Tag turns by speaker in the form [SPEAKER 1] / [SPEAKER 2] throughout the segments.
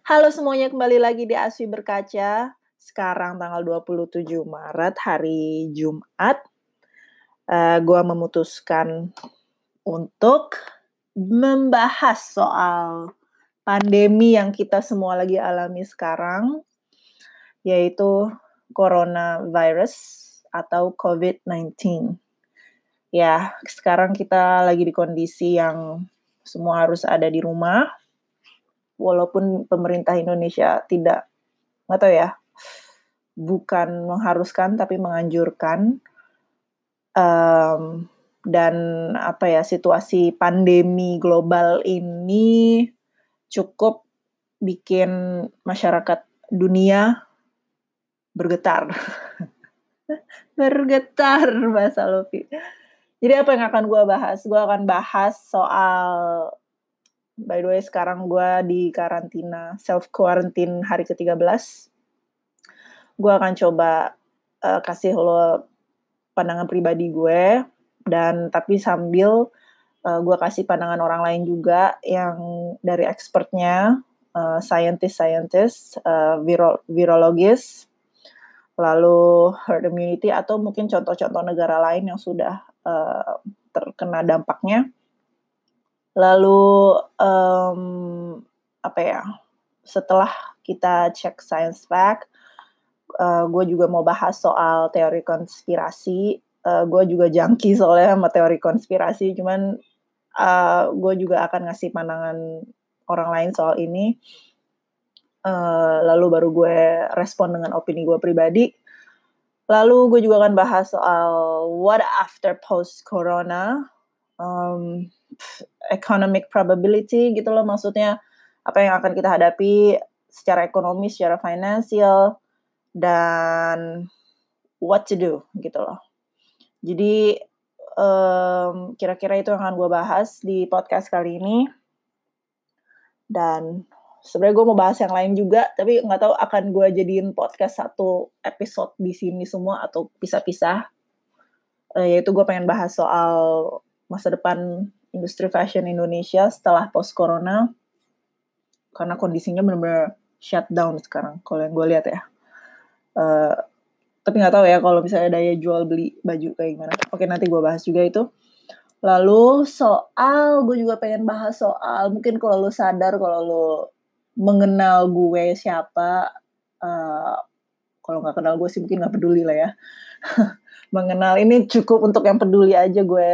[SPEAKER 1] Halo semuanya, kembali lagi di Aswi Berkaca. Sekarang tanggal 27 Maret, hari Jumat. Uh, gua memutuskan untuk membahas soal pandemi yang kita semua lagi alami sekarang, yaitu coronavirus atau COVID-19. Ya, sekarang kita lagi di kondisi yang semua harus ada di rumah, walaupun pemerintah Indonesia tidak nggak tahu ya bukan mengharuskan tapi menganjurkan um, dan apa ya situasi pandemi global ini cukup bikin masyarakat dunia bergetar. Bergetar bahasa Lofi jadi apa yang akan gue bahas? Gue akan bahas soal By the way, sekarang gue di karantina, self quarantine hari ke-13. Gue akan coba uh, kasih lo pandangan pribadi gue dan tapi sambil uh, gue kasih pandangan orang lain juga yang dari expertnya, uh, scientist-scientist, uh, viro virologis, lalu herd immunity atau mungkin contoh-contoh negara lain yang sudah uh, terkena dampaknya Lalu um, apa ya? Setelah kita cek science fact, uh, gue juga mau bahas soal teori konspirasi. Uh, gue juga jangki soalnya sama teori konspirasi, cuman uh, gue juga akan ngasih pandangan orang lain soal ini. Uh, lalu baru gue respon dengan opini gue pribadi. Lalu gue juga akan bahas soal what after post corona. Um, economic probability gitu loh maksudnya apa yang akan kita hadapi secara ekonomi, secara finansial dan what to do gitu loh. Jadi um, kira-kira itu yang akan gue bahas di podcast kali ini. Dan sebenarnya gue mau bahas yang lain juga, tapi nggak tahu akan gue jadiin podcast satu episode di sini semua atau pisah-pisah. Uh, yaitu gue pengen bahas soal masa depan industri fashion Indonesia setelah post corona karena kondisinya benar-benar shutdown sekarang kalau yang gue lihat ya. Uh, tapi nggak tahu ya kalau misalnya daya jual beli baju kayak gimana. Oke nanti gue bahas juga itu. Lalu soal gue juga pengen bahas soal mungkin kalau lo sadar kalau lo mengenal gue siapa. Uh, kalau nggak kenal gue sih mungkin nggak peduli lah ya. mengenal ini cukup untuk yang peduli aja gue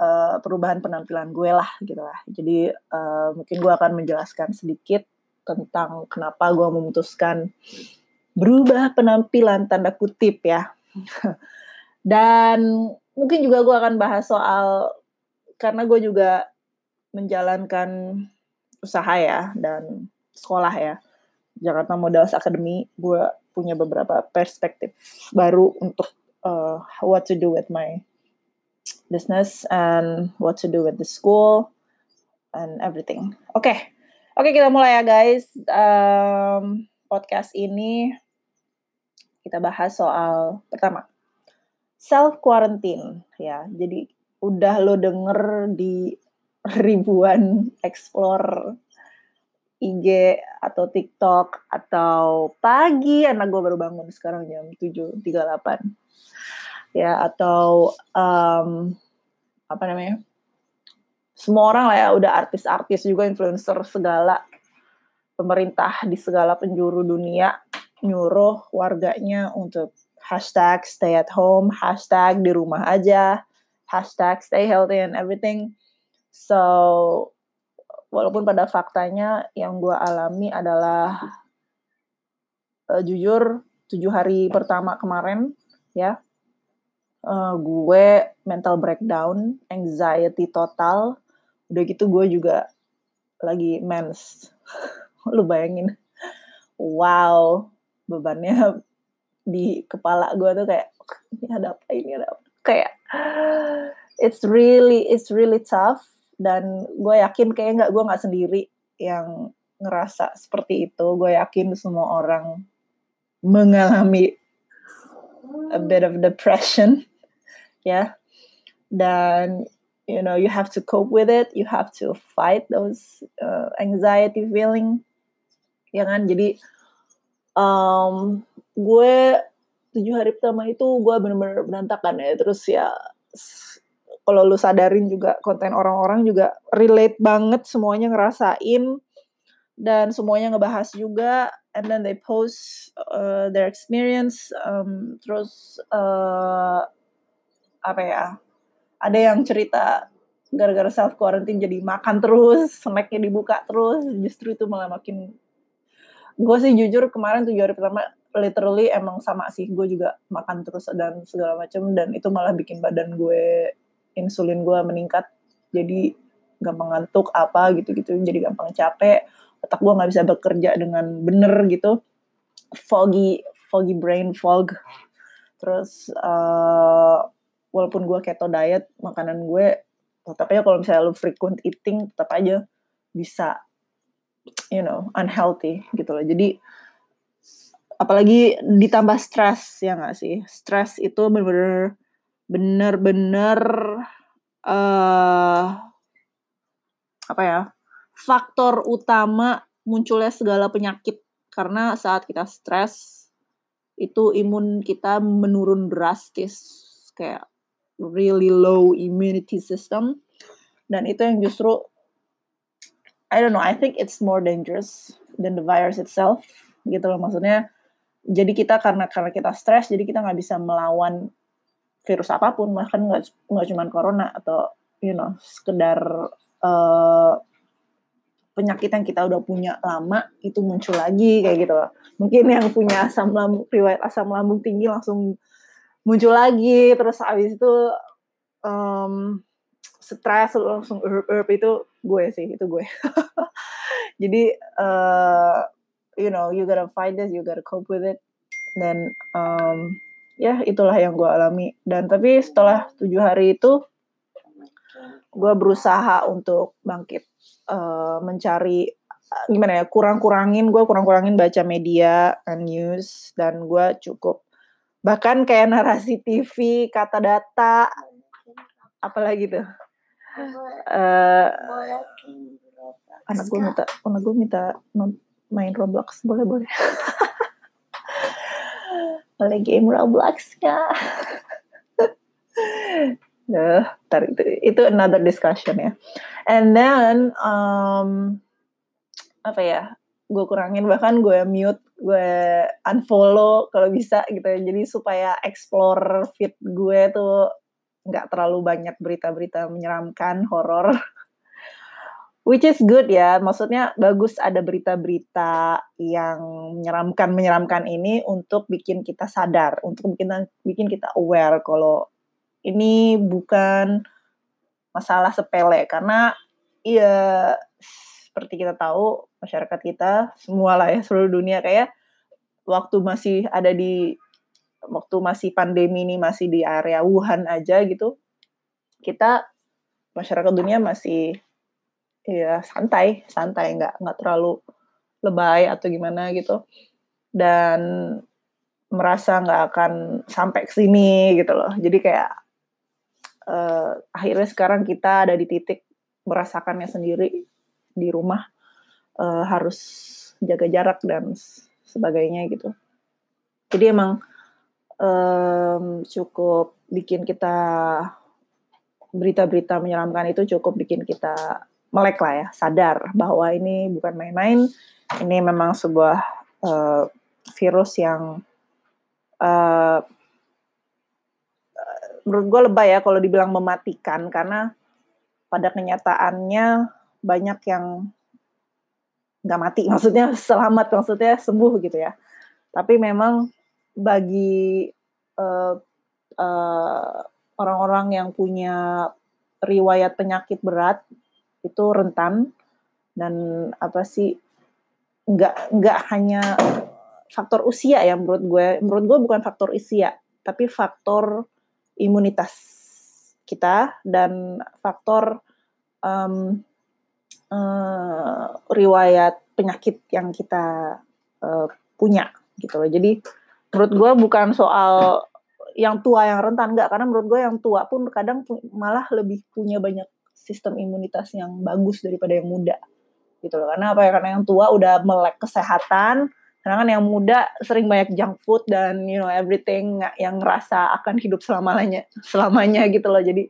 [SPEAKER 1] uh, perubahan penampilan gue lah gitu lah. Jadi uh, mungkin gue akan menjelaskan sedikit tentang kenapa gue memutuskan berubah penampilan tanda kutip ya. Dan mungkin juga gue akan bahas soal karena gue juga menjalankan usaha ya dan sekolah ya. Jakarta Models Academy, gue punya beberapa perspektif baru untuk uh, what to do with my business and what to do with the school and everything. Oke, okay. oke okay, kita mulai ya guys. Um, podcast ini kita bahas soal pertama self quarantine ya. Jadi udah lo denger di ribuan explore IG atau TikTok atau pagi anak gue baru bangun sekarang jam 7.38 ya atau um, apa namanya semua orang lah ya udah artis-artis juga influencer segala pemerintah di segala penjuru dunia nyuruh warganya untuk hashtag stay at home hashtag di rumah aja hashtag stay healthy and everything. So walaupun pada faktanya yang gue alami adalah uh, jujur tujuh hari pertama kemarin ya uh, gue mental breakdown, anxiety total. Udah gitu gue juga lagi mens. Lu bayangin. Wow, bebannya di kepala gue tuh kayak ini ada apa ini ada apa kayak it's really it's really tough dan gue yakin kayak nggak gue nggak sendiri yang ngerasa seperti itu gue yakin semua orang mengalami a bit of depression ya. Dan you know you have to cope with it. You have to fight those uh, anxiety feeling. Ya kan? Jadi um, gue tujuh hari pertama itu gue bener-bener berantakan ya. Terus ya kalau lu sadarin juga konten orang-orang juga relate banget semuanya ngerasain. Dan semuanya ngebahas juga. And then they post uh, their experience um, terus uh, apa ya ada yang cerita gara-gara self quarantine jadi makan terus snacknya dibuka terus justru itu malah makin gue sih jujur kemarin tujuh hari pertama literally emang sama sih gue juga makan terus dan segala macam dan itu malah bikin badan gue insulin gue meningkat jadi gampang ngantuk apa gitu-gitu jadi gampang capek otak gue nggak bisa bekerja dengan bener gitu foggy foggy brain fog. Terus uh, walaupun gue keto diet makanan gue tetap aja kalau misalnya lu frequent eating tetap aja bisa you know unhealthy gitu loh. Jadi apalagi ditambah stres ya nggak sih? Stres itu bener-bener bener-bener uh, apa ya faktor utama munculnya segala penyakit. Karena saat kita stres itu imun kita menurun drastis. Kayak really low immunity system dan itu yang justru I don't know, I think it's more dangerous than the virus itself gitu loh maksudnya. Jadi kita karena karena kita stres, jadi kita nggak bisa melawan virus apa pun, bahkan nggak nggak cuma corona atau you know sekedar uh, penyakit yang kita udah punya lama itu muncul lagi kayak gitu loh. Mungkin yang punya asam lambung riwayat asam lambung tinggi langsung muncul lagi, terus abis itu um, stres langsung herb herb itu gue sih itu gue. Jadi uh, you know you gotta fight this you gotta cope with it. Dan um, ya itulah yang gue alami. Dan tapi setelah tujuh hari itu gue berusaha untuk bangkit uh, mencari gimana ya kurang-kurangin gue kurang-kurangin baca media and news dan gue cukup bahkan kayak narasi TV kata data apalagi tuh? Uh, anak gue minta anak gue minta main Roblox. Boleh boleh. Boleh game Roblox ya Nah, tar, itu, itu another discussion ya. And then um, apa ya? Gue kurangin bahkan gue mute, gue unfollow kalau bisa gitu ya. Jadi supaya explore feed gue tuh nggak terlalu banyak berita-berita menyeramkan horor which is good ya maksudnya bagus ada berita-berita yang menyeramkan menyeramkan ini untuk bikin kita sadar untuk bikin bikin kita aware kalau ini bukan masalah sepele karena iya seperti kita tahu masyarakat kita semua lah ya seluruh dunia kayak waktu masih ada di waktu masih pandemi ini masih di area Wuhan aja gitu kita masyarakat dunia masih ya santai santai nggak nggak terlalu lebay atau gimana gitu dan merasa nggak akan sampai ke sini gitu loh. Jadi kayak uh, akhirnya sekarang kita ada di titik merasakannya sendiri di rumah uh, harus jaga jarak dan sebagainya gitu. Jadi emang um, cukup bikin kita berita-berita menyeramkan itu cukup bikin kita melek lah ya, sadar bahwa ini bukan main-main, ini memang sebuah uh, virus yang uh, menurut gue lebay ya kalau dibilang mematikan karena pada kenyataannya banyak yang nggak mati, maksudnya selamat, maksudnya sembuh gitu ya. Tapi memang bagi uh, uh, orang-orang yang punya riwayat penyakit berat itu rentan dan apa sih nggak nggak hanya faktor usia ya menurut gue menurut gue bukan faktor usia tapi faktor imunitas kita dan faktor um, uh, riwayat penyakit yang kita uh, punya gitu loh jadi menurut gue bukan soal yang tua yang rentan enggak karena menurut gue yang tua pun kadang malah lebih punya banyak sistem imunitas yang bagus daripada yang muda gitu loh. Karena apa ya? Karena yang tua udah melek kesehatan, karena kan yang muda sering banyak junk food dan you know everything yang ngerasa akan hidup selamanya selamanya gitu loh. Jadi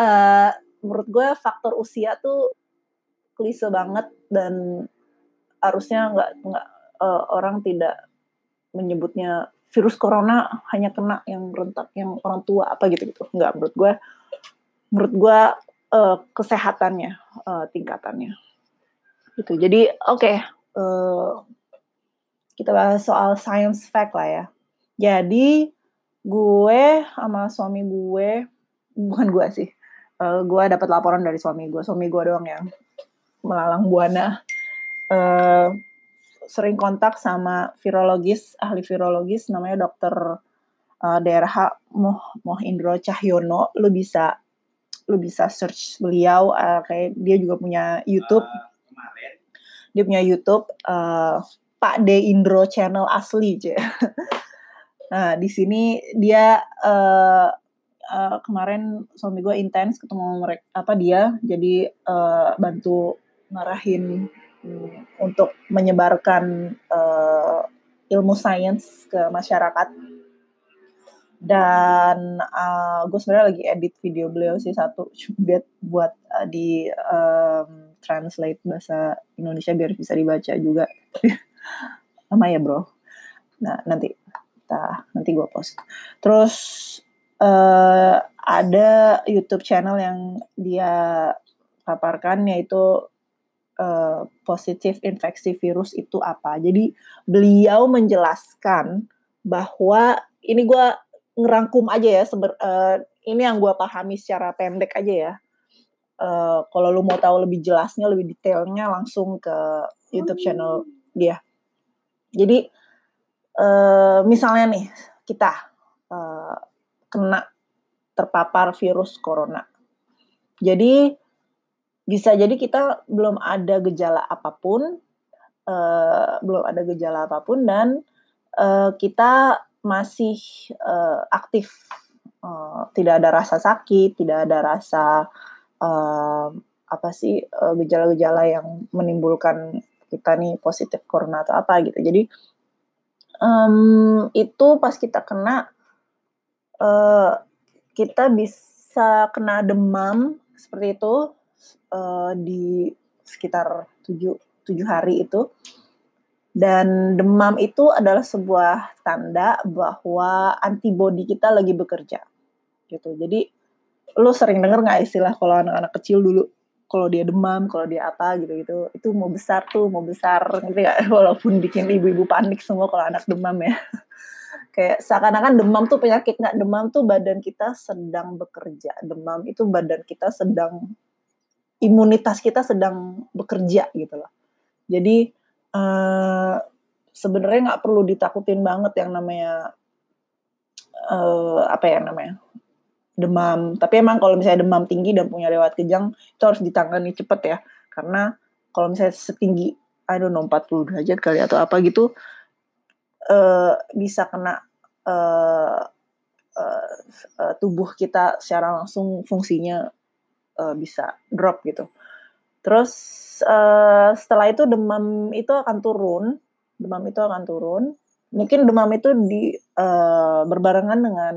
[SPEAKER 1] uh, menurut gue faktor usia tuh klise banget dan harusnya nggak nggak uh, orang tidak menyebutnya virus corona hanya kena yang rentak yang orang tua apa gitu gitu nggak menurut gue menurut gue uh, kesehatannya uh, tingkatannya. Gitu. Jadi oke okay, uh, kita bahas soal science fact lah ya. Jadi gue sama suami gue, bukan gue sih, uh, gue dapat laporan dari suami gue, suami gue doang yang melalang buana. Uh, sering kontak sama virologis, ahli virologis namanya dokter uh, DRH Moh Moh Indro Cahyono. Lu bisa lu bisa search beliau uh, kayak dia juga punya YouTube. Dia punya YouTube uh, Pak De Indro channel asli aja. nah di sini dia uh, uh, kemarin suami gue intens ketemu mereka apa dia jadi uh, bantu ngarahin um, untuk menyebarkan uh, ilmu sains ke masyarakat. Dan uh, gue sebenarnya lagi edit video beliau sih satu buat buat uh, di um, translate bahasa Indonesia biar bisa dibaca juga. Lama ya bro? Nah nanti kita nanti gue post. Terus uh, ada YouTube channel yang dia paparkan yaitu uh, positif infeksi virus itu apa. Jadi beliau menjelaskan bahwa ini gue ngerangkum aja ya seber, uh, ini yang gue pahami secara pendek aja ya. Uh, kalau lu mau tahu lebih jelasnya lebih detailnya langsung ke YouTube channel dia. Jadi uh, misalnya nih kita uh, kena terpapar virus corona. Jadi bisa jadi kita belum ada gejala apa pun, uh, belum ada gejala apa pun dan uh, kita masih uh, aktif, uh, tidak ada rasa sakit, tidak ada rasa uh, apa sih gejala-gejala uh, yang menimbulkan kita nih positif corona atau apa gitu. Jadi um, itu pas kita kena uh, kita bisa kena demam seperti itu uh, di sekitar 7 7 hari itu. Dan demam itu adalah sebuah tanda bahwa antibodi kita lagi bekerja. Gitu. Jadi lo sering denger nggak istilah kalau anak-anak kecil dulu kalau dia demam, kalau dia apa gitu-gitu, itu mau besar tuh, mau besar gitu ya, walaupun bikin ibu-ibu panik semua kalau anak demam ya. Kayak seakan-akan demam tuh penyakit nggak demam tuh badan kita sedang bekerja, demam itu badan kita sedang imunitas kita sedang bekerja gitu loh. Jadi uh, sebenarnya nggak perlu ditakutin banget yang namanya uh, apa ya namanya demam. Tapi emang kalau misalnya demam tinggi dan punya lewat kejang itu harus ditangani cepet ya. Karena kalau misalnya setinggi I don't know 40 derajat kali atau apa gitu uh, bisa kena uh, uh, uh, tubuh kita secara langsung fungsinya uh, bisa drop gitu. Terus uh, setelah itu demam itu akan turun, demam itu akan turun. Mungkin demam itu di uh, berbarengan dengan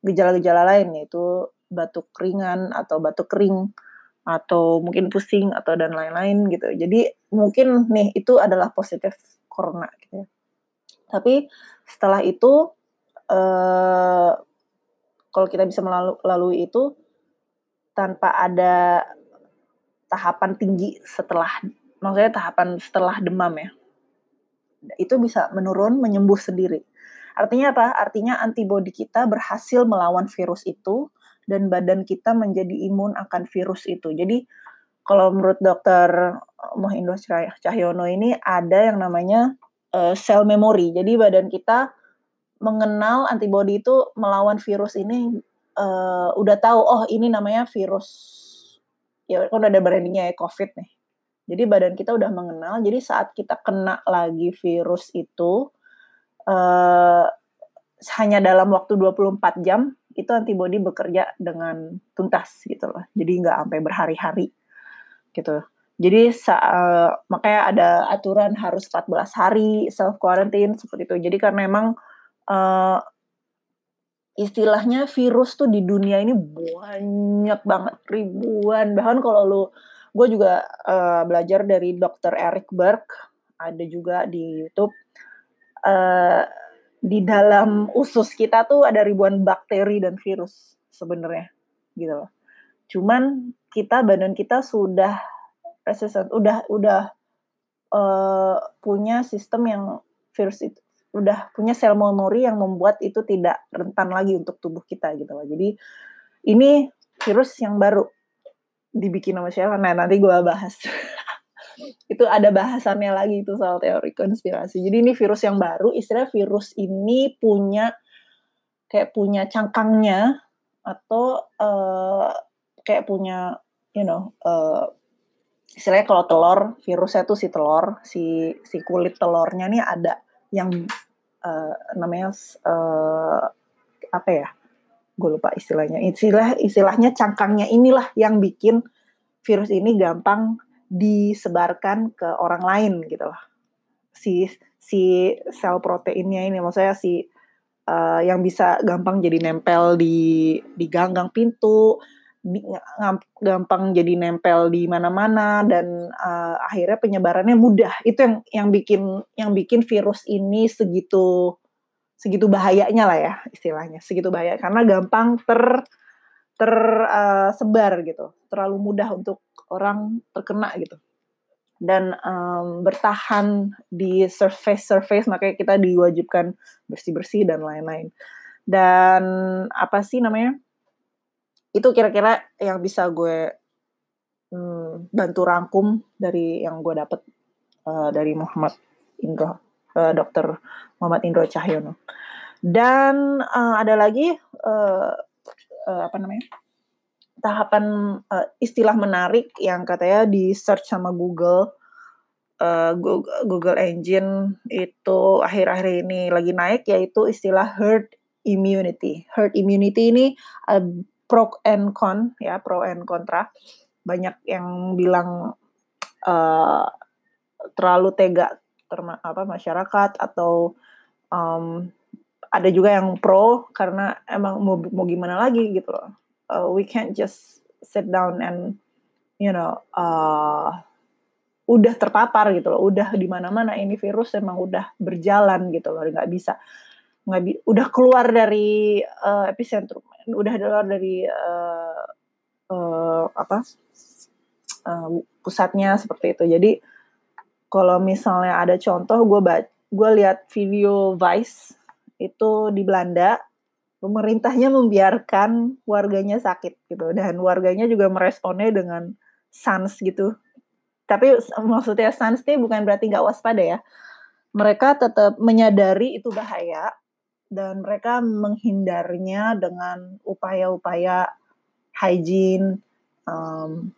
[SPEAKER 1] gejala-gejala lain yaitu batuk ringan atau batuk kering atau mungkin pusing atau dan lain-lain gitu. Jadi mungkin nih itu adalah positif corona gitu ya. Tapi setelah itu eh, kalau kita bisa melalui itu tanpa ada tahapan tinggi setelah maksudnya tahapan setelah demam ya. Itu bisa menurun, menyembuh sendiri. Artinya apa? Artinya antibodi kita berhasil melawan virus itu dan badan kita menjadi imun akan virus itu. Jadi kalau menurut dokter Mohindo Cahyono ini ada yang namanya uh, cell memory. Jadi badan kita mengenal antibodi itu melawan virus ini uh, udah tahu oh ini namanya virus ya kan udah ada brandingnya ya COVID nih. Jadi badan kita udah mengenal. Jadi saat kita kena lagi virus itu uh, hanya dalam waktu 24 jam itu antibodi bekerja dengan tuntas gitu loh. Jadi nggak sampai berhari-hari gitu. Jadi uh, makanya ada aturan harus 14 hari self quarantine seperti itu. Jadi karena emang uh, istilahnya virus tuh di dunia ini banyak banget ribuan. Bahkan kalau lu gue juga uh, belajar dari Dr. Eric Berg, ada juga di YouTube. Uh, di dalam usus kita tuh ada ribuan bakteri dan virus sebenarnya gitu loh. Cuman kita badan kita sudah resistant, udah udah uh, punya sistem yang virus itu udah punya sel memori yang membuat itu tidak rentan lagi untuk tubuh kita gitu loh. Jadi ini virus yang baru dibikin sama siapa? Nah nanti gue bahas. itu ada bahasannya lagi itu soal teori konspirasi. Jadi ini virus yang baru, istilah virus ini punya kayak punya cangkangnya atau uh, kayak punya you know uh, istilahnya kalau telur virusnya tuh si telur si si kulit telurnya nih ada yang uh, namanya uh, apa ya? Gue lupa istilahnya. Istilah istilahnya cangkangnya inilah yang bikin virus ini gampang disebarkan ke orang lain gitu loh. Si si sel proteinnya ini maksudnya si uh, yang bisa gampang jadi nempel di di ganggang pintu gampang jadi nempel di mana-mana dan uh, akhirnya penyebarannya mudah. Itu yang yang bikin yang bikin virus ini segitu segitu bahayanya lah ya istilahnya. Segitu bahaya karena gampang ter tersebar uh, gitu. Terlalu mudah untuk orang terkena gitu. Dan um, bertahan di surface surface makanya kita diwajibkan bersih-bersih dan lain-lain. Dan apa sih namanya? Itu kira-kira yang bisa gue hmm, bantu rangkum dari yang gue dapet uh, dari Muhammad Indro, uh, Dokter Muhammad Indro Cahyono. Dan uh, ada lagi uh, uh, apa namanya tahapan uh, istilah menarik yang katanya di search sama Google Google Engine itu akhir-akhir ini lagi naik yaitu istilah herd immunity. Herd immunity ini pro and con ya pro and kontra banyak yang bilang uh, terlalu tega terma apa masyarakat atau um, ada juga yang pro karena emang mau mau gimana lagi gitu loh. Uh, we can't just sit down and you know uh, udah terpapar gitu loh. Udah di mana mana ini virus emang udah berjalan gitu loh. Nggak bisa nggak udah keluar dari uh, epicentrum udah keluar dari uh, uh, apa uh, pusatnya seperti itu. Jadi kalau misalnya ada contoh gue gue lihat video Vice itu di Belanda pemerintahnya membiarkan warganya sakit gitu dan warganya juga meresponnya dengan sans gitu. Tapi maksudnya sans ini bukan berarti nggak waspada ya. Mereka tetap menyadari itu bahaya dan mereka menghindarnya dengan upaya-upaya hygiene, um,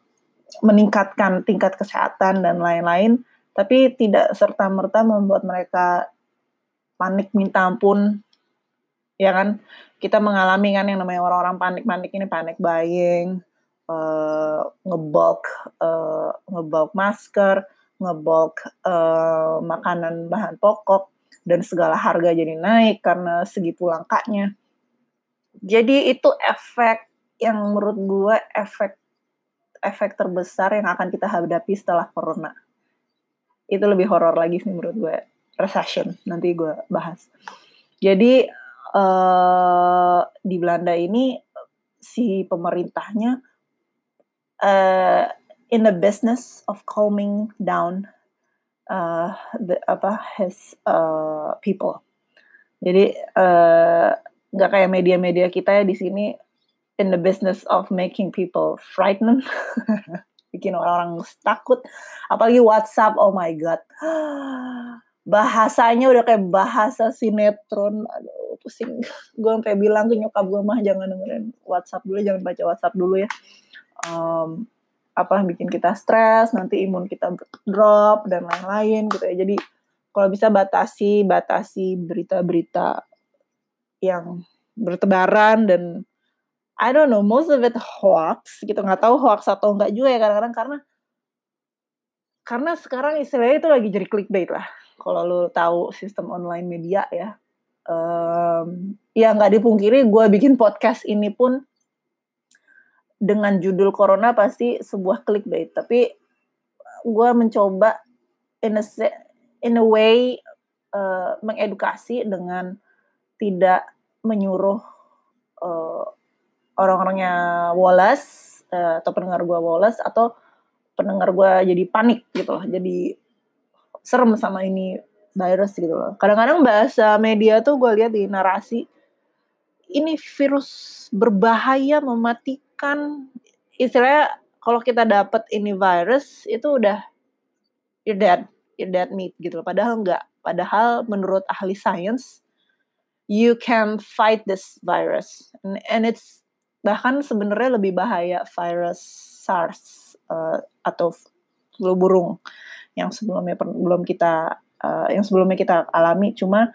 [SPEAKER 1] meningkatkan tingkat kesehatan dan lain-lain, tapi tidak serta merta membuat mereka panik minta ampun, ya kan? Kita mengalami kan yang namanya orang-orang panik-panik ini panik buying, uh, ngebulk, uh, ngebulk masker, ngebulk uh, makanan bahan pokok, dan segala harga jadi naik karena segitu langkanya. Jadi itu efek yang menurut gue efek efek terbesar yang akan kita hadapi setelah corona. Itu lebih horor lagi sih menurut gue. Recession, nanti gue bahas. Jadi uh, di Belanda ini si pemerintahnya uh, in the business of calming down uh, the, apa his uh, people. Jadi uh, nggak uh, kayak media-media kita ya di sini in the business of making people frightened, bikin orang-orang takut. Apalagi WhatsApp, oh my god, bahasanya udah kayak bahasa sinetron. Aduh pusing. Gue sampai bilang ke nyokap gue mah jangan dengerin WhatsApp dulu, jangan baca WhatsApp dulu ya. Um, apa bikin kita stres, nanti imun kita drop dan lain-lain gitu ya. Jadi kalau bisa batasi batasi berita-berita yang bertebaran dan I don't know most of it hoax gitu nggak tahu hoax atau enggak juga ya kadang-kadang karena karena sekarang istilahnya itu lagi jadi clickbait lah. Kalau lu tahu sistem online media ya, um, ya nggak dipungkiri gue bikin podcast ini pun dengan judul corona pasti sebuah clickbait. Tapi gue mencoba in a in a way uh, mengedukasi dengan tidak menyuruh uh, orang-orangnya Wallace uh, atau pendengar gue Wallace atau pendengar gue jadi panik gitu loh jadi serem sama ini virus gitu loh kadang-kadang bahasa media tuh gue lihat di narasi ini virus berbahaya mematikan istilahnya kalau kita dapat ini virus itu udah you're dead you're dead meat gitu loh. Padahal enggak padahal menurut ahli sains you can fight this virus. And, and it's bahkan sebenarnya lebih bahaya virus SARS uh, atau flu burung yang sebelumnya belum kita uh, yang sebelumnya kita alami. Cuma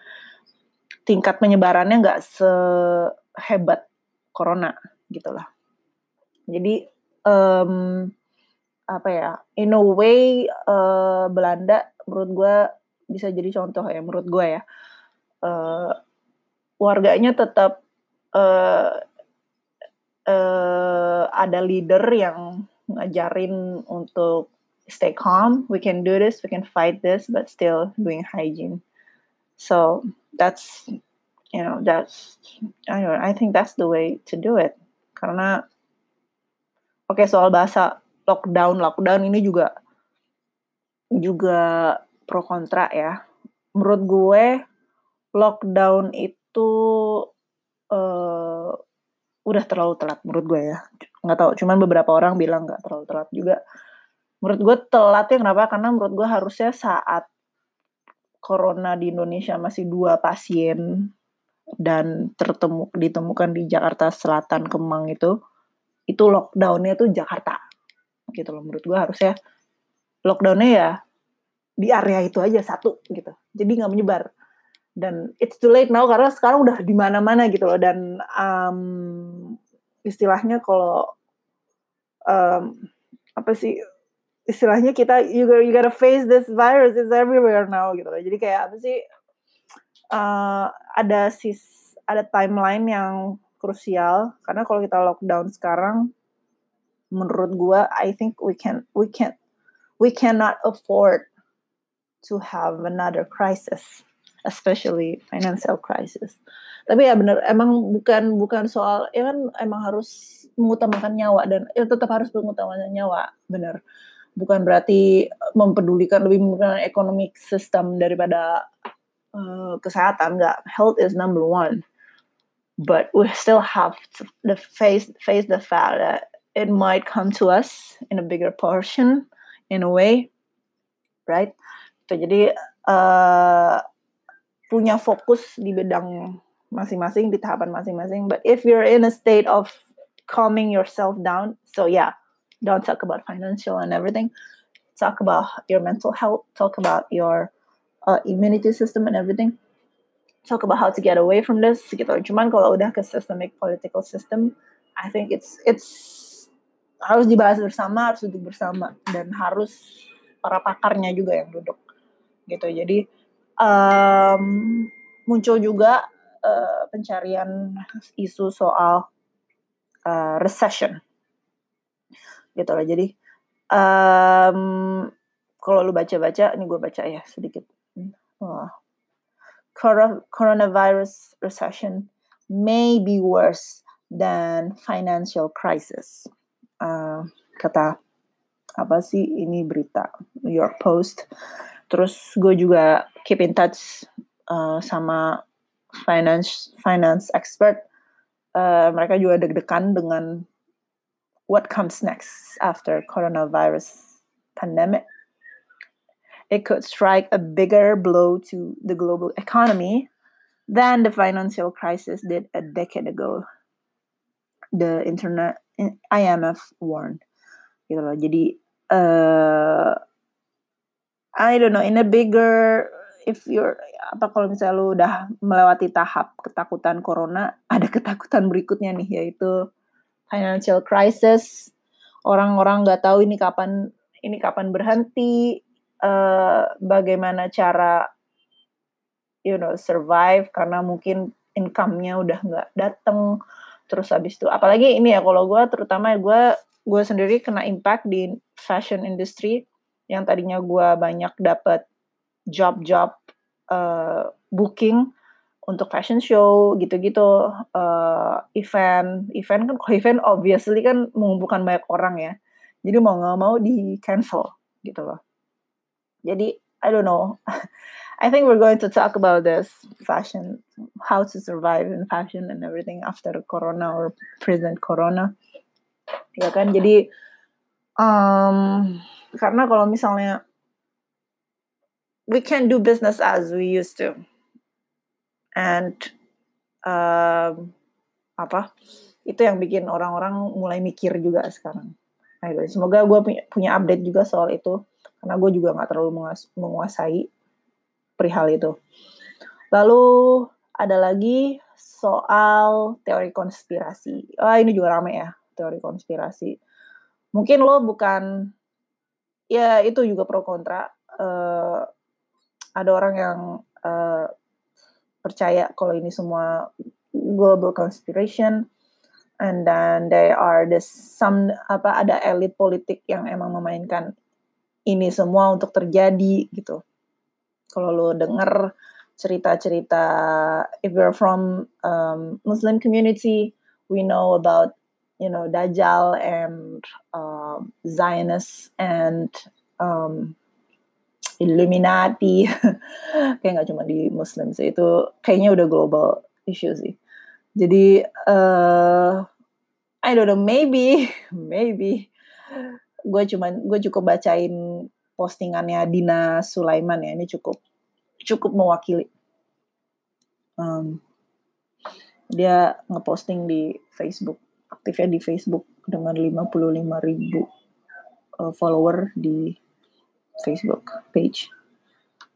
[SPEAKER 1] tingkat penyebarannya nggak sehebat corona gitulah jadi um, apa ya in a way uh, Belanda menurut gue bisa jadi contoh ya menurut gue ya uh, warganya tetap uh, uh, ada leader yang ngajarin untuk stay calm, we can do this, we can fight this, but still doing hygiene. So that's you know that's I don't know, I think that's the way to do it. Karena oke soal bahasa lockdown. Lockdown ini juga juga pro kontra ya. Menurut gue lockdown itu itu uh, udah terlalu telat menurut gue ya. Nggak tahu cuman beberapa orang bilang nggak terlalu telat juga. Menurut gue telatnya kenapa? Karena menurut gue harusnya saat corona di Indonesia masih dua pasien dan tertemu ditemukan di Jakarta Selatan Kemang itu itu lockdownnya tuh Jakarta gitu loh. Menurut gue harusnya lockdownnya ya di area itu aja satu gitu. Jadi nggak menyebar. Dan it's too late now karena sekarang udah di mana-mana gitu loh. Dan um, istilahnya kalau um, apa sih istilahnya kita you gotta, you gotta face this virus it's everywhere now gitu loh. Jadi kayak apa sih uh, ada sis ada timeline yang krusial karena kalau kita lockdown sekarang menurut gua I think we can we can we cannot afford to have another crisis especially financial crisis. Tapi ya benar emang bukan bukan soal ya kan emang harus mengutamakan nyawa dan ya tetap harus mengutamakan nyawa, benar. Bukan berarti mempedulikan lebih mempedulikan ekonomi sistem daripada uh, kesehatan enggak. Health is number one. But we still have to face face the fact that it might come to us in a bigger portion in a way, right? So, jadi uh, punya fokus di bidang masing-masing di tahapan masing-masing. But if you're in a state of calming yourself down so yeah don't talk about financial and everything. Talk about your mental health talk about your uh, immunity system and everything talk about how to get away from this gitu. Cuman kalau udah ke systemic political system I think it's it's harus dibahas bersama harus duduk bersama dan harus para pakarnya juga yang duduk gitu. Jadi um, muncul juga uh, pencarian isu soal uh, recession gitu loh. Jadi um, kalau lu baca-baca ini gue baca ya sedikit. Oh. Coronavirus recession may be worse than financial crisis. Uh, kata apa sih ini berita? New York Post. Terus gue juga keep in touch uh, sama finance finance expert. Uh, mereka juga deg-degan dengan what comes next after coronavirus pandemic it could strike a bigger blow to the global economy than the financial crisis did a decade ago the internet IMF warned. Gitu loh. Jadi uh, I don't know in a bigger if you're apa kalau misalnya lu udah melewati tahap ketakutan corona ada ketakutan berikutnya nih yaitu financial crisis. Orang-orang nggak tahu ini kapan ini kapan berhenti uh, bagaimana cara you know survive karena mungkin income-nya udah nggak dateng. Terus habis itu apalagi ini ya kalau gue terutama gue gue sendiri kena impact di fashion industry. Yang tadinya gue banyak dapat job-job uh, booking untuk fashion show gitu-gitu uh, event. Event kan kalau event obviously kan mengumpulkan banyak orang ya. Jadi mau nggak mau di cancel gitu loh jadi I don't know. I think we're going to talk about this fashion how to survive in fashion and everything after corona or present corona. Ya kan? Jadi um, karena kalau misalnya we can do business as we used to. And um, apa? Itu yang bikin orang-orang mulai mikir juga sekarang. Semoga gue punya update juga soal itu karena gue juga nggak terlalu menguasai perihal itu. Lalu ada lagi soal teori konspirasi. Ah ini juga rame ya teori konspirasi. Mungkin lo bukan ya itu juga pro kontra. Uh, ada orang yang uh, percaya kalau ini semua global conspiration and then they are the some apa ada elit politik yang emang memainkan ini semua untuk terjadi gitu. Kalau lo denger cerita-cerita if you're from um, Muslim community, we know about you know Dajjal and um, Zionists and um, Illuminati kayak nggak cuma di Muslim sih itu kayaknya udah global issue sih jadi uh, I don't know maybe maybe gue cuman gue cukup bacain postingannya Dina Sulaiman ya ini cukup cukup mewakili um, dia ngeposting di Facebook aktifnya di Facebook dengan 55 ribu uh, follower di Facebook page.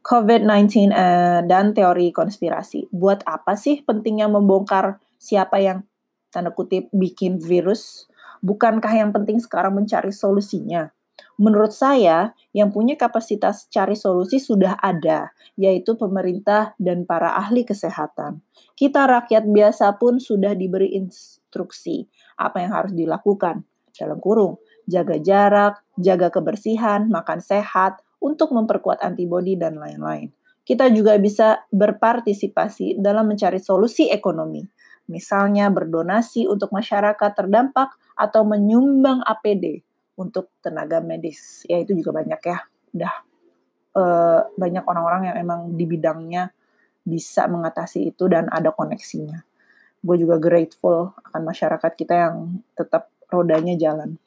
[SPEAKER 1] COVID-19 uh, eh, dan teori konspirasi. Buat apa sih pentingnya membongkar siapa yang tanda kutip bikin virus? Bukankah yang penting sekarang mencari solusinya? Menurut saya, yang punya kapasitas cari solusi sudah ada, yaitu pemerintah dan para ahli kesehatan. Kita rakyat biasa pun sudah diberi instruksi apa yang harus dilakukan. Dalam kurung, jaga jarak, jaga kebersihan, makan sehat, untuk memperkuat antibodi dan lain-lain. Kita juga bisa berpartisipasi dalam mencari solusi ekonomi, misalnya berdonasi untuk masyarakat terdampak atau menyumbang APD untuk tenaga medis. Ya itu juga banyak ya, udah uh, banyak orang-orang yang emang di bidangnya bisa mengatasi itu dan ada koneksinya. Gue juga grateful akan masyarakat kita yang tetap rodanya jalan.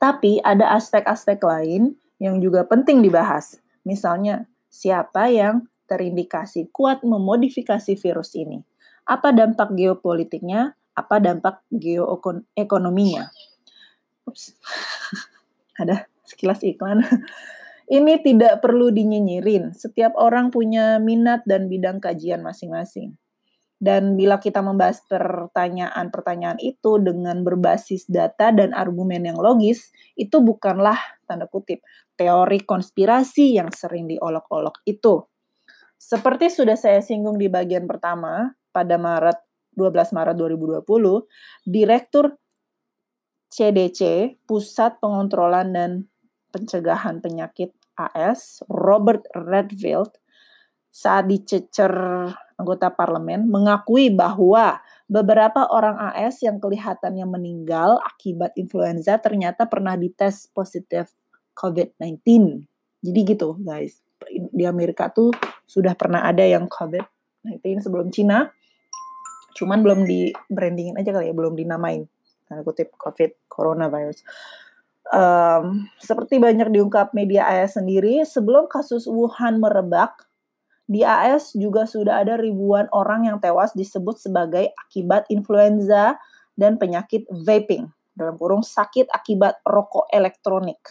[SPEAKER 1] Tapi ada aspek-aspek lain yang juga penting dibahas. Misalnya, siapa yang terindikasi kuat memodifikasi virus ini? Apa dampak geopolitiknya? Apa dampak geoekonominya? Ups, ada sekilas iklan. Ini tidak perlu dinyinyirin. Setiap orang punya minat dan bidang kajian masing-masing. Dan bila kita membahas pertanyaan-pertanyaan itu dengan berbasis data dan argumen yang logis, itu bukanlah tanda kutip teori konspirasi yang sering diolok-olok itu. Seperti sudah saya singgung di bagian pertama, pada Maret 12 Maret 2020, Direktur CDC, Pusat Pengontrolan dan Pencegahan Penyakit AS, Robert Redfield, saat dicecer anggota parlemen mengakui bahwa beberapa orang AS yang kelihatannya meninggal akibat influenza ternyata pernah dites positif COVID-19. Jadi gitu guys, di Amerika tuh sudah pernah ada yang COVID-19 sebelum Cina, cuman belum di brandingin aja kali ya, belum dinamain. Tanda kutip COVID coronavirus. Um, seperti banyak diungkap media AS sendiri, sebelum kasus Wuhan merebak, di AS juga sudah ada ribuan orang yang tewas disebut sebagai akibat influenza dan penyakit vaping. Dalam kurung sakit akibat rokok elektronik.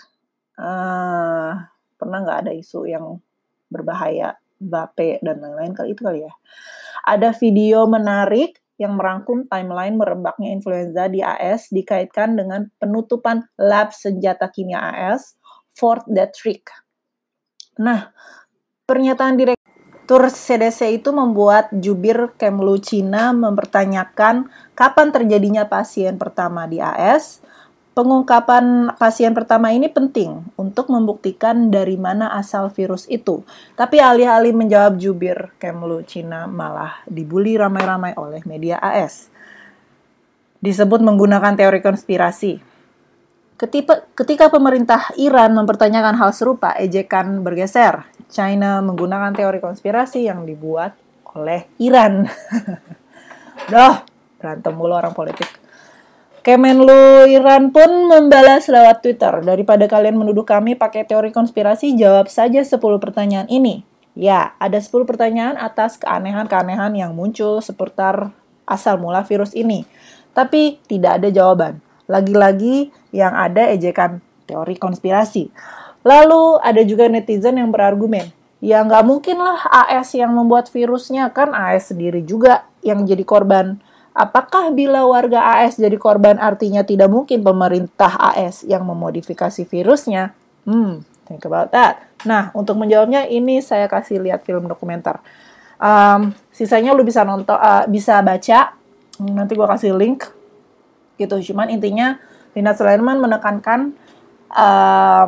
[SPEAKER 1] Uh, pernah nggak ada isu yang berbahaya, vape dan lain-lain kali itu kali ya. Ada video menarik yang merangkum timeline merebaknya influenza di AS dikaitkan dengan penutupan lab senjata kimia AS Fort Detrick Nah, pernyataan direktur CDC itu membuat jubir Kemlu Cina mempertanyakan kapan terjadinya pasien pertama di AS. Pengungkapan pasien pertama ini penting untuk membuktikan dari mana asal virus itu. Tapi alih-alih menjawab jubir Kemlu Cina malah dibully ramai-ramai oleh media AS. Disebut menggunakan teori konspirasi. Ketika, ketika pemerintah Iran mempertanyakan hal serupa, ejekan bergeser. China menggunakan teori konspirasi yang dibuat oleh Iran. Doh, berantem mulu orang politik. Kemenlu Iran pun membalas lewat Twitter, daripada kalian menuduh kami pakai teori konspirasi, jawab saja 10 pertanyaan ini. Ya, ada 10 pertanyaan atas keanehan-keanehan yang muncul seputar asal mula virus ini. Tapi tidak ada jawaban. Lagi-lagi yang ada ejekan teori konspirasi. Lalu ada juga netizen yang berargumen, ya nggak mungkin lah AS yang membuat virusnya, kan AS sendiri juga yang jadi korban. Apakah bila warga AS jadi korban artinya tidak mungkin pemerintah AS yang memodifikasi virusnya? Hmm, think about that. Nah, untuk menjawabnya ini saya kasih lihat film dokumenter. Um, sisanya lu bisa nonton, uh, bisa baca. Nanti gua kasih link gitu cuman intinya Lina Sulaiman menekankan uh,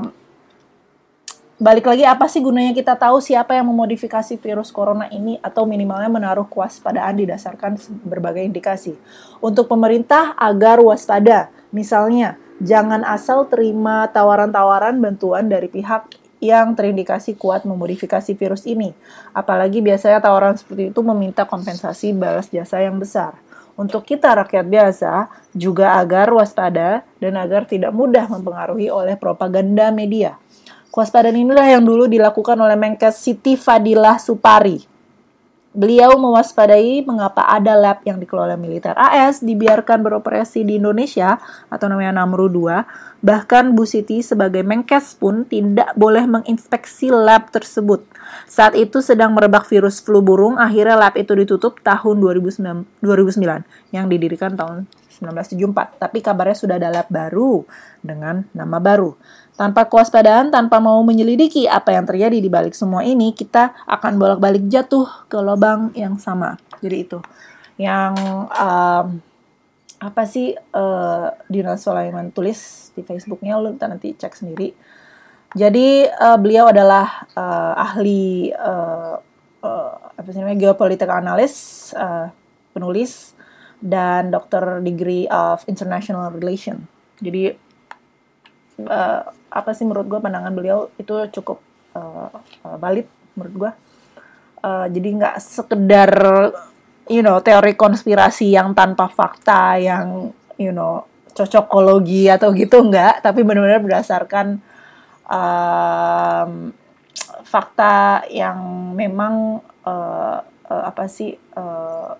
[SPEAKER 1] balik lagi apa sih gunanya kita tahu siapa yang memodifikasi virus corona ini atau minimalnya menaruh kewaspadaan didasarkan berbagai indikasi. Untuk pemerintah agar waspada, misalnya jangan asal terima tawaran-tawaran bantuan dari pihak yang terindikasi kuat memodifikasi virus ini. Apalagi biasanya tawaran seperti itu meminta kompensasi balas jasa yang besar untuk kita rakyat biasa juga agar waspada dan agar tidak mudah mempengaruhi oleh propaganda media. Kewaspadaan inilah yang dulu dilakukan oleh Menkes Siti Fadilah Supari Beliau mewaspadai mengapa ada lab yang dikelola militer AS dibiarkan beroperasi di Indonesia atau namanya Namru 2. Bahkan Bu Siti sebagai Menkes pun tidak boleh menginspeksi lab tersebut. Saat itu sedang merebak virus flu burung, akhirnya lab itu ditutup tahun 2009, 2009 yang didirikan tahun 1974. Tapi kabarnya sudah ada lab baru dengan nama baru. Tanpa kewaspadaan, tanpa mau menyelidiki apa yang terjadi di balik semua ini, kita akan bolak-balik jatuh ke lubang yang sama. Jadi itu yang um, apa sih uh, Dina Sulaiman tulis di Facebooknya, lu nanti cek sendiri. Jadi uh, beliau adalah uh, ahli uh, uh, apa sih namanya geopolitical analis, uh, penulis dan dokter degree of international relation. Jadi uh, apa sih menurut gue pandangan beliau itu cukup uh, valid menurut gue uh, jadi nggak sekedar you know teori konspirasi yang tanpa fakta yang you know cocokologi atau gitu enggak tapi benar-benar berdasarkan um, fakta yang memang uh, uh, apa sih uh,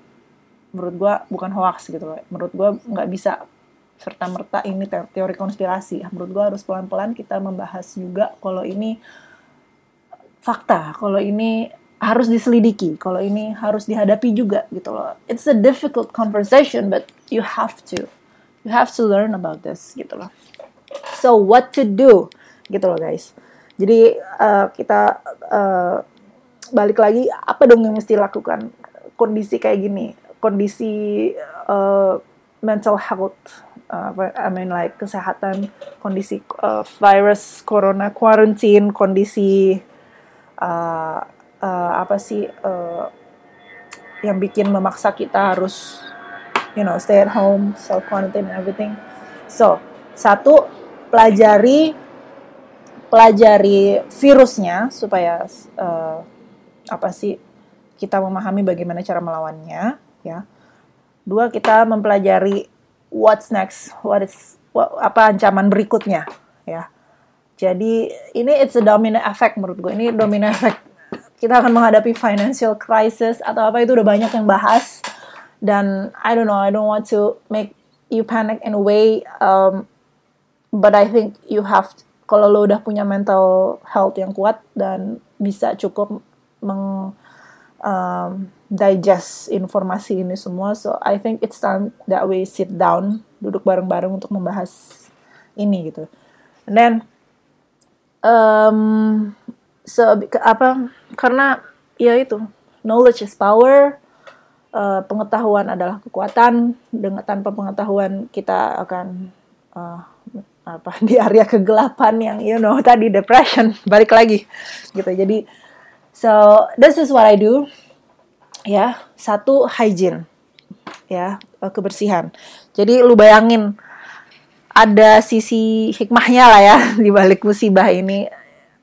[SPEAKER 1] menurut gue bukan hoax gitu loh menurut gue nggak bisa serta-merta ini teori konspirasi. Menurut gue harus pelan-pelan kita membahas juga kalau ini fakta, kalau ini harus diselidiki, kalau ini harus dihadapi juga gitu loh. It's a difficult conversation, but you have to, you have to learn about this gitu loh. So what to do gitu loh guys. Jadi uh, kita uh, balik lagi apa dong yang mesti lakukan kondisi kayak gini, kondisi uh, mental health uh, I mean like kesehatan kondisi uh, virus corona quarantine kondisi uh, uh, apa sih uh, yang bikin memaksa kita harus you know stay at home self quarantine and everything. So satu pelajari pelajari virusnya supaya uh, apa sih kita memahami bagaimana cara melawannya ya dua kita mempelajari what's next, what is what, apa ancaman berikutnya ya. Jadi ini it's a domino effect menurut gue. Ini domino effect. Kita akan menghadapi financial crisis atau apa itu udah banyak yang bahas dan I don't know, I don't want to make you panic in a way um, but I think you have kalau lo udah punya mental health yang kuat dan bisa cukup meng um, digest informasi ini semua. So I think it's time that we sit down, duduk bareng-bareng untuk membahas ini gitu. And then um, so apa karena ya itu knowledge is power uh, pengetahuan adalah kekuatan dengan tanpa pengetahuan kita akan uh, apa di area kegelapan yang you know tadi depression balik lagi gitu jadi so this is what I do. Ya satu hygiene. Ya eh, kebersihan. Jadi lu bayangin ada sisi hikmahnya lah ya di balik musibah ini.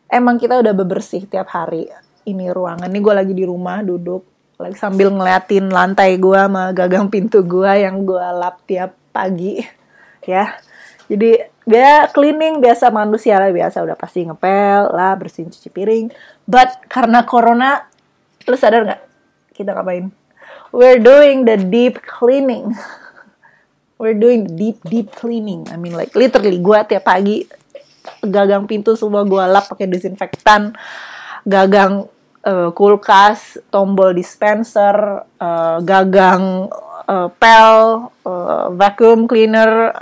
[SPEAKER 1] Emang kita udah bebersih tiap hari ini ruangan. Ini gue lagi di rumah duduk lagi sambil ngeliatin lantai gue sama gagang pintu gue yang gue lap tiap pagi. Ya jadi dia cleaning biasa manusia lah biasa. Udah pasti ngepel lah bersihin cuci piring but karena corona lu sadar nggak? Kita ngapain? We're doing the deep cleaning. We're doing deep deep cleaning. I mean like literally gue tiap pagi gagang pintu semua gue lap pakai disinfektan gagang uh, kulkas tombol dispenser uh, gagang uh, pel uh, vacuum cleaner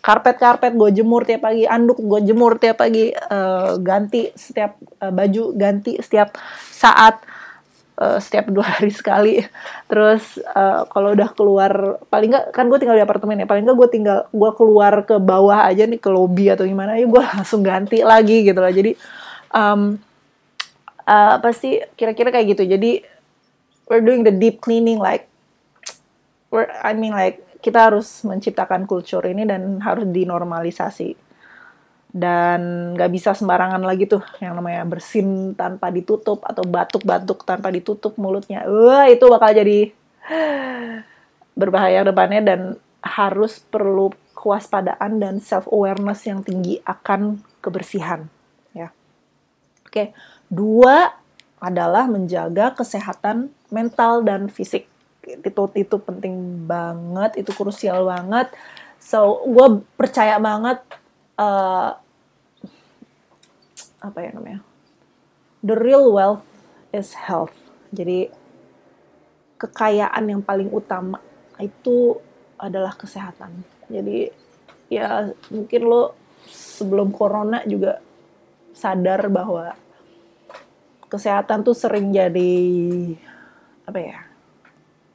[SPEAKER 1] karpet-karpet gue jemur tiap pagi, anduk gue jemur tiap pagi, uh, ganti setiap uh, baju ganti setiap saat, uh, setiap dua hari sekali. Terus uh, kalau udah keluar, paling nggak kan gue tinggal di apartemen ya, paling nggak gue tinggal gue keluar ke bawah aja nih ke lobby atau gimana, ya gue langsung ganti lagi gitu loh. Jadi um, uh, apa sih kira-kira kayak gitu. Jadi we're doing the deep cleaning like we're I mean like kita harus menciptakan kultur ini dan harus dinormalisasi. Dan nggak bisa sembarangan lagi tuh yang namanya bersin tanpa ditutup atau batuk-batuk tanpa ditutup mulutnya. Wah itu bakal jadi berbahaya depannya dan harus perlu kewaspadaan dan self awareness yang tinggi akan kebersihan ya. Oke dua adalah menjaga kesehatan mental dan fisik itu itu penting banget itu krusial banget. So gue percaya banget uh, apa ya namanya the real wealth is health. Jadi kekayaan yang paling utama itu adalah kesehatan. Jadi ya mungkin lo sebelum corona juga sadar bahwa kesehatan tuh sering jadi apa ya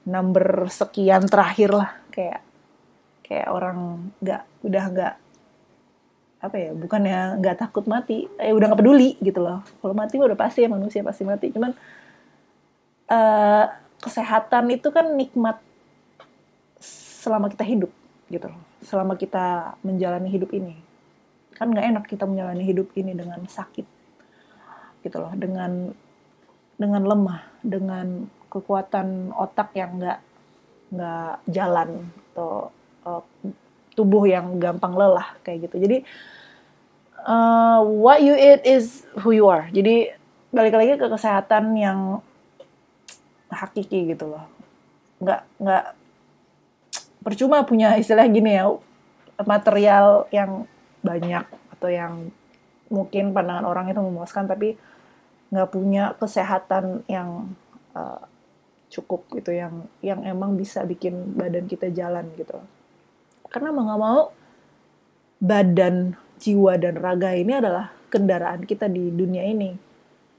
[SPEAKER 1] number sekian terakhir lah. Kayak kayak orang nggak udah nggak apa ya bukan ya nggak takut mati eh udah nggak peduli gitu loh. Kalau mati udah pasti ya manusia pasti mati. Cuman uh, kesehatan itu kan nikmat selama kita hidup gitu loh. Selama kita menjalani hidup ini. Kan nggak enak kita menjalani hidup ini dengan sakit gitu loh. Dengan dengan lemah dengan kekuatan otak yang nggak nggak jalan atau uh, tubuh yang gampang lelah kayak gitu. Jadi uh, what you eat is who you are. Jadi balik lagi ke kesehatan yang hakiki gitu loh. Nggak nggak percuma punya istilah gini ya material yang banyak atau yang mungkin pandangan orang itu memuaskan tapi nggak punya kesehatan yang uh, cukup gitu yang yang emang bisa bikin badan kita jalan gitu. Karena mau nggak mau badan jiwa dan raga ini adalah kendaraan kita di dunia ini.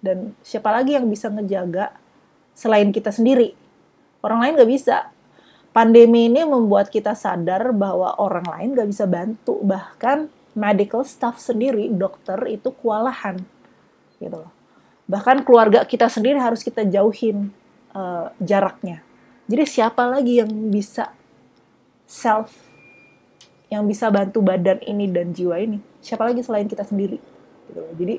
[SPEAKER 1] Dan siapa lagi yang bisa ngejaga selain kita sendiri? Orang lain nggak bisa. Pandemi ini membuat kita sadar bahwa orang lain nggak bisa bantu. Bahkan medical staff sendiri dokter itu kewalahan gitu loh. Bahkan keluarga kita sendiri harus kita jauhin uh, jaraknya. Jadi siapa lagi yang bisa self yang bisa bantu badan ini dan jiwa ini? Siapa lagi selain kita sendiri? Gitu. Jadi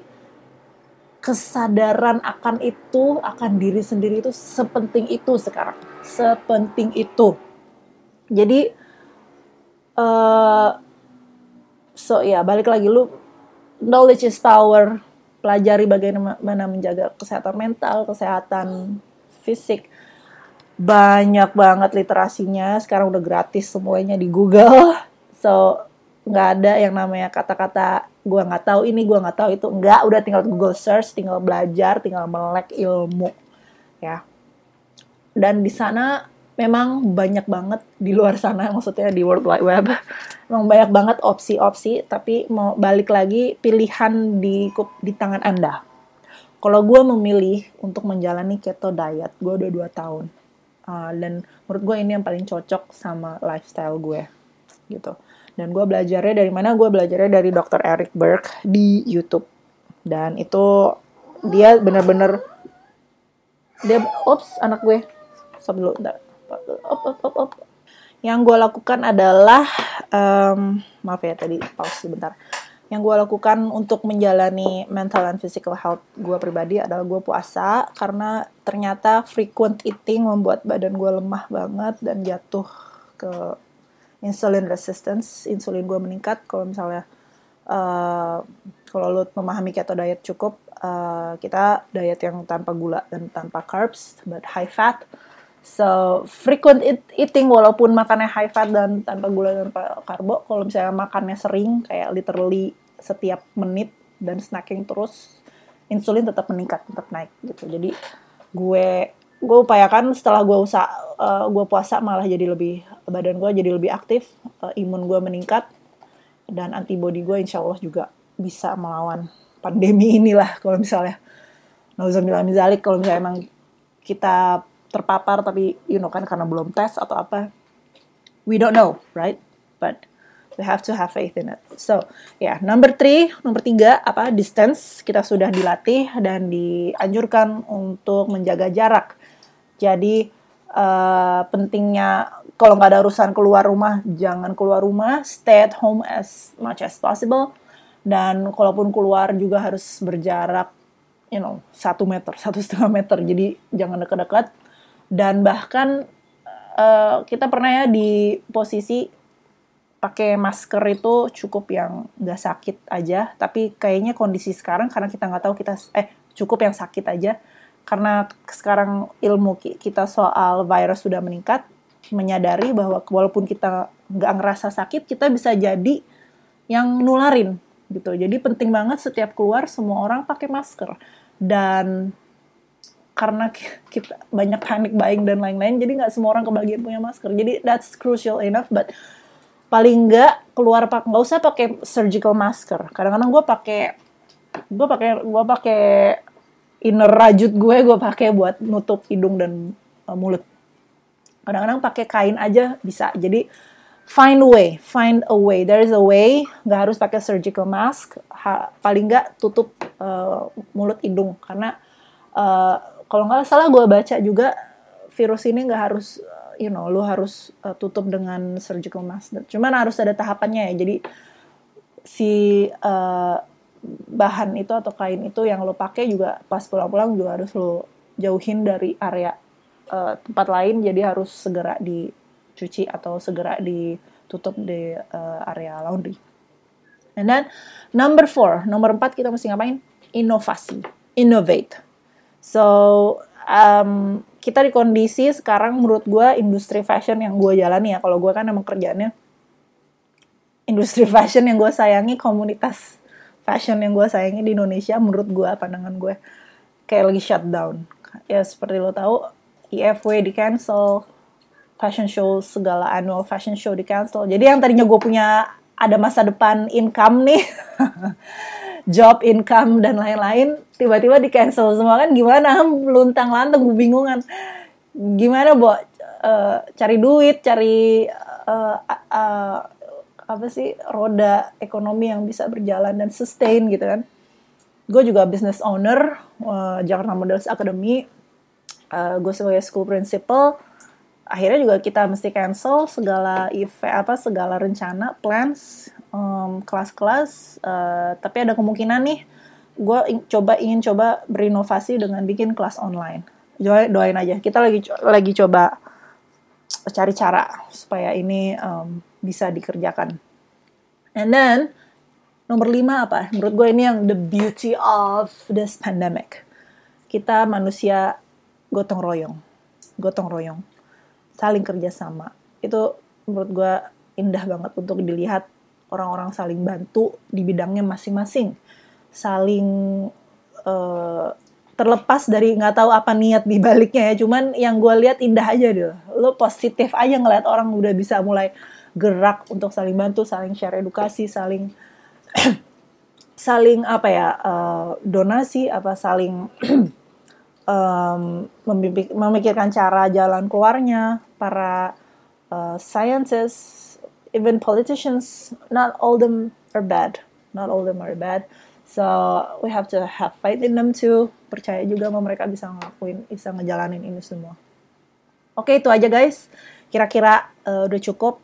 [SPEAKER 1] kesadaran akan itu, akan diri sendiri itu sepenting itu sekarang, sepenting itu. Jadi, uh, so ya balik lagi lu knowledge is power. Pelajari bagaimana menjaga kesehatan mental, kesehatan fisik. Banyak banget literasinya sekarang udah gratis semuanya di Google. So nggak ada yang namanya kata-kata gue nggak tahu ini gue nggak tahu itu. Nggak udah tinggal Google search tinggal belajar tinggal melek ilmu ya. Dan di sana memang banyak banget di luar sana maksudnya di World Wide Web. Memang banyak banget opsi-opsi tapi mau balik lagi pilihan di di tangan anda kalau gue memilih untuk menjalani keto diet gue udah dua tahun. Uh, dan menurut gue ini yang paling cocok sama lifestyle gue gitu. Dan gue belajarnya dari mana? Gue belajarnya dari Dr. Eric Berg di YouTube. Dan itu dia bener-bener dia ops anak gue. Stop dulu op, op, op, op. yang gue lakukan adalah um, maaf ya tadi pause sebentar yang gue lakukan untuk menjalani mental and physical health gue pribadi adalah gue puasa karena ternyata frequent eating membuat badan gue lemah banget dan jatuh ke insulin resistance, insulin gue meningkat kalau misalnya uh, kalau lo memahami keto diet cukup, uh, kita diet yang tanpa gula dan tanpa carbs, but high fat. So frequent eat, eating walaupun makannya high fat dan tanpa gula dan tanpa karbo, kalau misalnya makannya sering kayak literally setiap menit dan snacking terus, insulin tetap meningkat, tetap naik gitu. Jadi gue gue upayakan setelah gue usah uh, gue puasa malah jadi lebih badan gue jadi lebih aktif uh, imun gue meningkat dan antibody gue insya Allah juga bisa melawan pandemi inilah kalau misalnya Nauzubillah mizalik kalau misalnya emang kita terpapar tapi you know kan karena belum tes atau apa we don't know right but we have to have faith in it so ya yeah, number three nomor tiga apa distance kita sudah dilatih dan dianjurkan untuk menjaga jarak jadi uh, pentingnya kalau nggak ada urusan keluar rumah, jangan keluar rumah, stay at home as much as possible. Dan kalaupun keluar juga harus berjarak, you know, satu meter, satu setengah meter. Jadi jangan dekat-dekat. Dan bahkan uh, kita pernah ya di posisi pakai masker itu cukup yang nggak sakit aja. Tapi kayaknya kondisi sekarang karena kita nggak tahu kita eh cukup yang sakit aja. Karena sekarang ilmu kita soal virus sudah meningkat, menyadari bahwa walaupun kita nggak ngerasa sakit, kita bisa jadi yang nularin gitu. Jadi penting banget setiap keluar semua orang pakai masker. Dan karena kita banyak panic buying dan lain-lain, jadi nggak semua orang kebagian punya masker. Jadi that's crucial enough, but paling nggak keluar pak nggak usah pakai surgical masker. Kadang-kadang gue pakai gue pakai gue pakai inner rajut gue gue pakai buat nutup hidung dan uh, mulut. Kadang-kadang pakai kain aja bisa. Jadi find a way find a way. There is a way nggak harus pakai surgical mask. Ha, paling nggak tutup uh, mulut hidung. Karena uh, kalau nggak salah gue baca juga virus ini nggak harus you know lu harus uh, tutup dengan surgical mask cuman harus ada tahapannya ya jadi si uh, bahan itu atau kain itu yang lo pakai juga pas pulang-pulang juga harus lo jauhin dari area uh, tempat lain jadi harus segera dicuci atau segera ditutup di uh, area laundry. And then number four, nomor empat kita mesti ngapain? Inovasi, innovate. So um, kita di kondisi sekarang menurut gue industri fashion yang gue jalani ya. Kalau gue kan emang kerjaannya industri fashion yang gue sayangi komunitas fashion yang gue sayangi di Indonesia menurut gue pandangan gue kayak lagi shutdown ya seperti lo tahu IFW di cancel fashion show segala annual fashion show di cancel. Jadi yang tadinya gue punya ada masa depan income nih job income dan lain-lain tiba-tiba di cancel semua kan gimana? Luntang lantung bingungan gimana bu uh, cari duit cari uh, uh, apa sih roda ekonomi yang bisa berjalan dan sustain gitu kan. Gue juga business owner uh, Jakarta Models Academy. Uh, gue sebagai school principal akhirnya juga kita mesti cancel segala event apa segala rencana plans um, kelas-kelas uh, tapi ada kemungkinan nih gue coba ingin coba berinovasi dengan bikin kelas online doain aja kita lagi lagi coba cari cara supaya ini um, bisa dikerjakan. And then nomor lima apa? Menurut gue ini yang the beauty of this pandemic. Kita manusia gotong royong, gotong royong, saling kerjasama. Itu menurut gue indah banget untuk dilihat orang-orang saling bantu di bidangnya masing-masing, saling uh, terlepas dari nggak tahu apa niat di baliknya ya. Cuman yang gue lihat indah aja deh. Lo positif aja ngeliat orang udah bisa mulai gerak untuk saling bantu saling share edukasi saling saling apa ya uh, donasi apa saling um, memikirkan cara jalan keluarnya para uh, scientists even politicians not all them are bad. Not all them are bad. So we have to have faith in them too. Percaya juga bahwa mereka bisa ngelakuin bisa ngejalanin ini semua. Oke itu aja guys. Kira-kira uh, udah cukup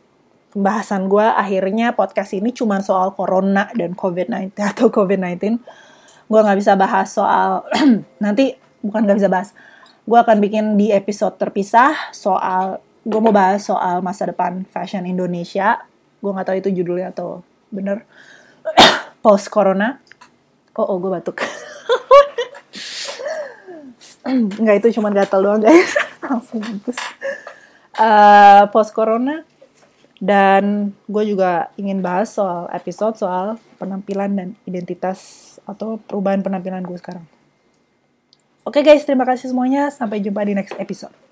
[SPEAKER 1] pembahasan gue akhirnya podcast ini cuma soal corona dan covid-19 atau covid-19 gue nggak bisa bahas soal nanti bukan nggak bisa bahas. Gue akan bikin di episode terpisah soal gue mau bahas soal masa depan fashion Indonesia. Gue nggak tahu itu judulnya atau bener. Post corona oh oh gue batuk. Nggak itu cuma gatal doang guys. Langsung bagus uh, post corona dan gue juga ingin bahas soal episode soal penampilan dan identitas atau perubahan penampilan gue sekarang. Oke guys, terima kasih semuanya. Sampai jumpa di next episode.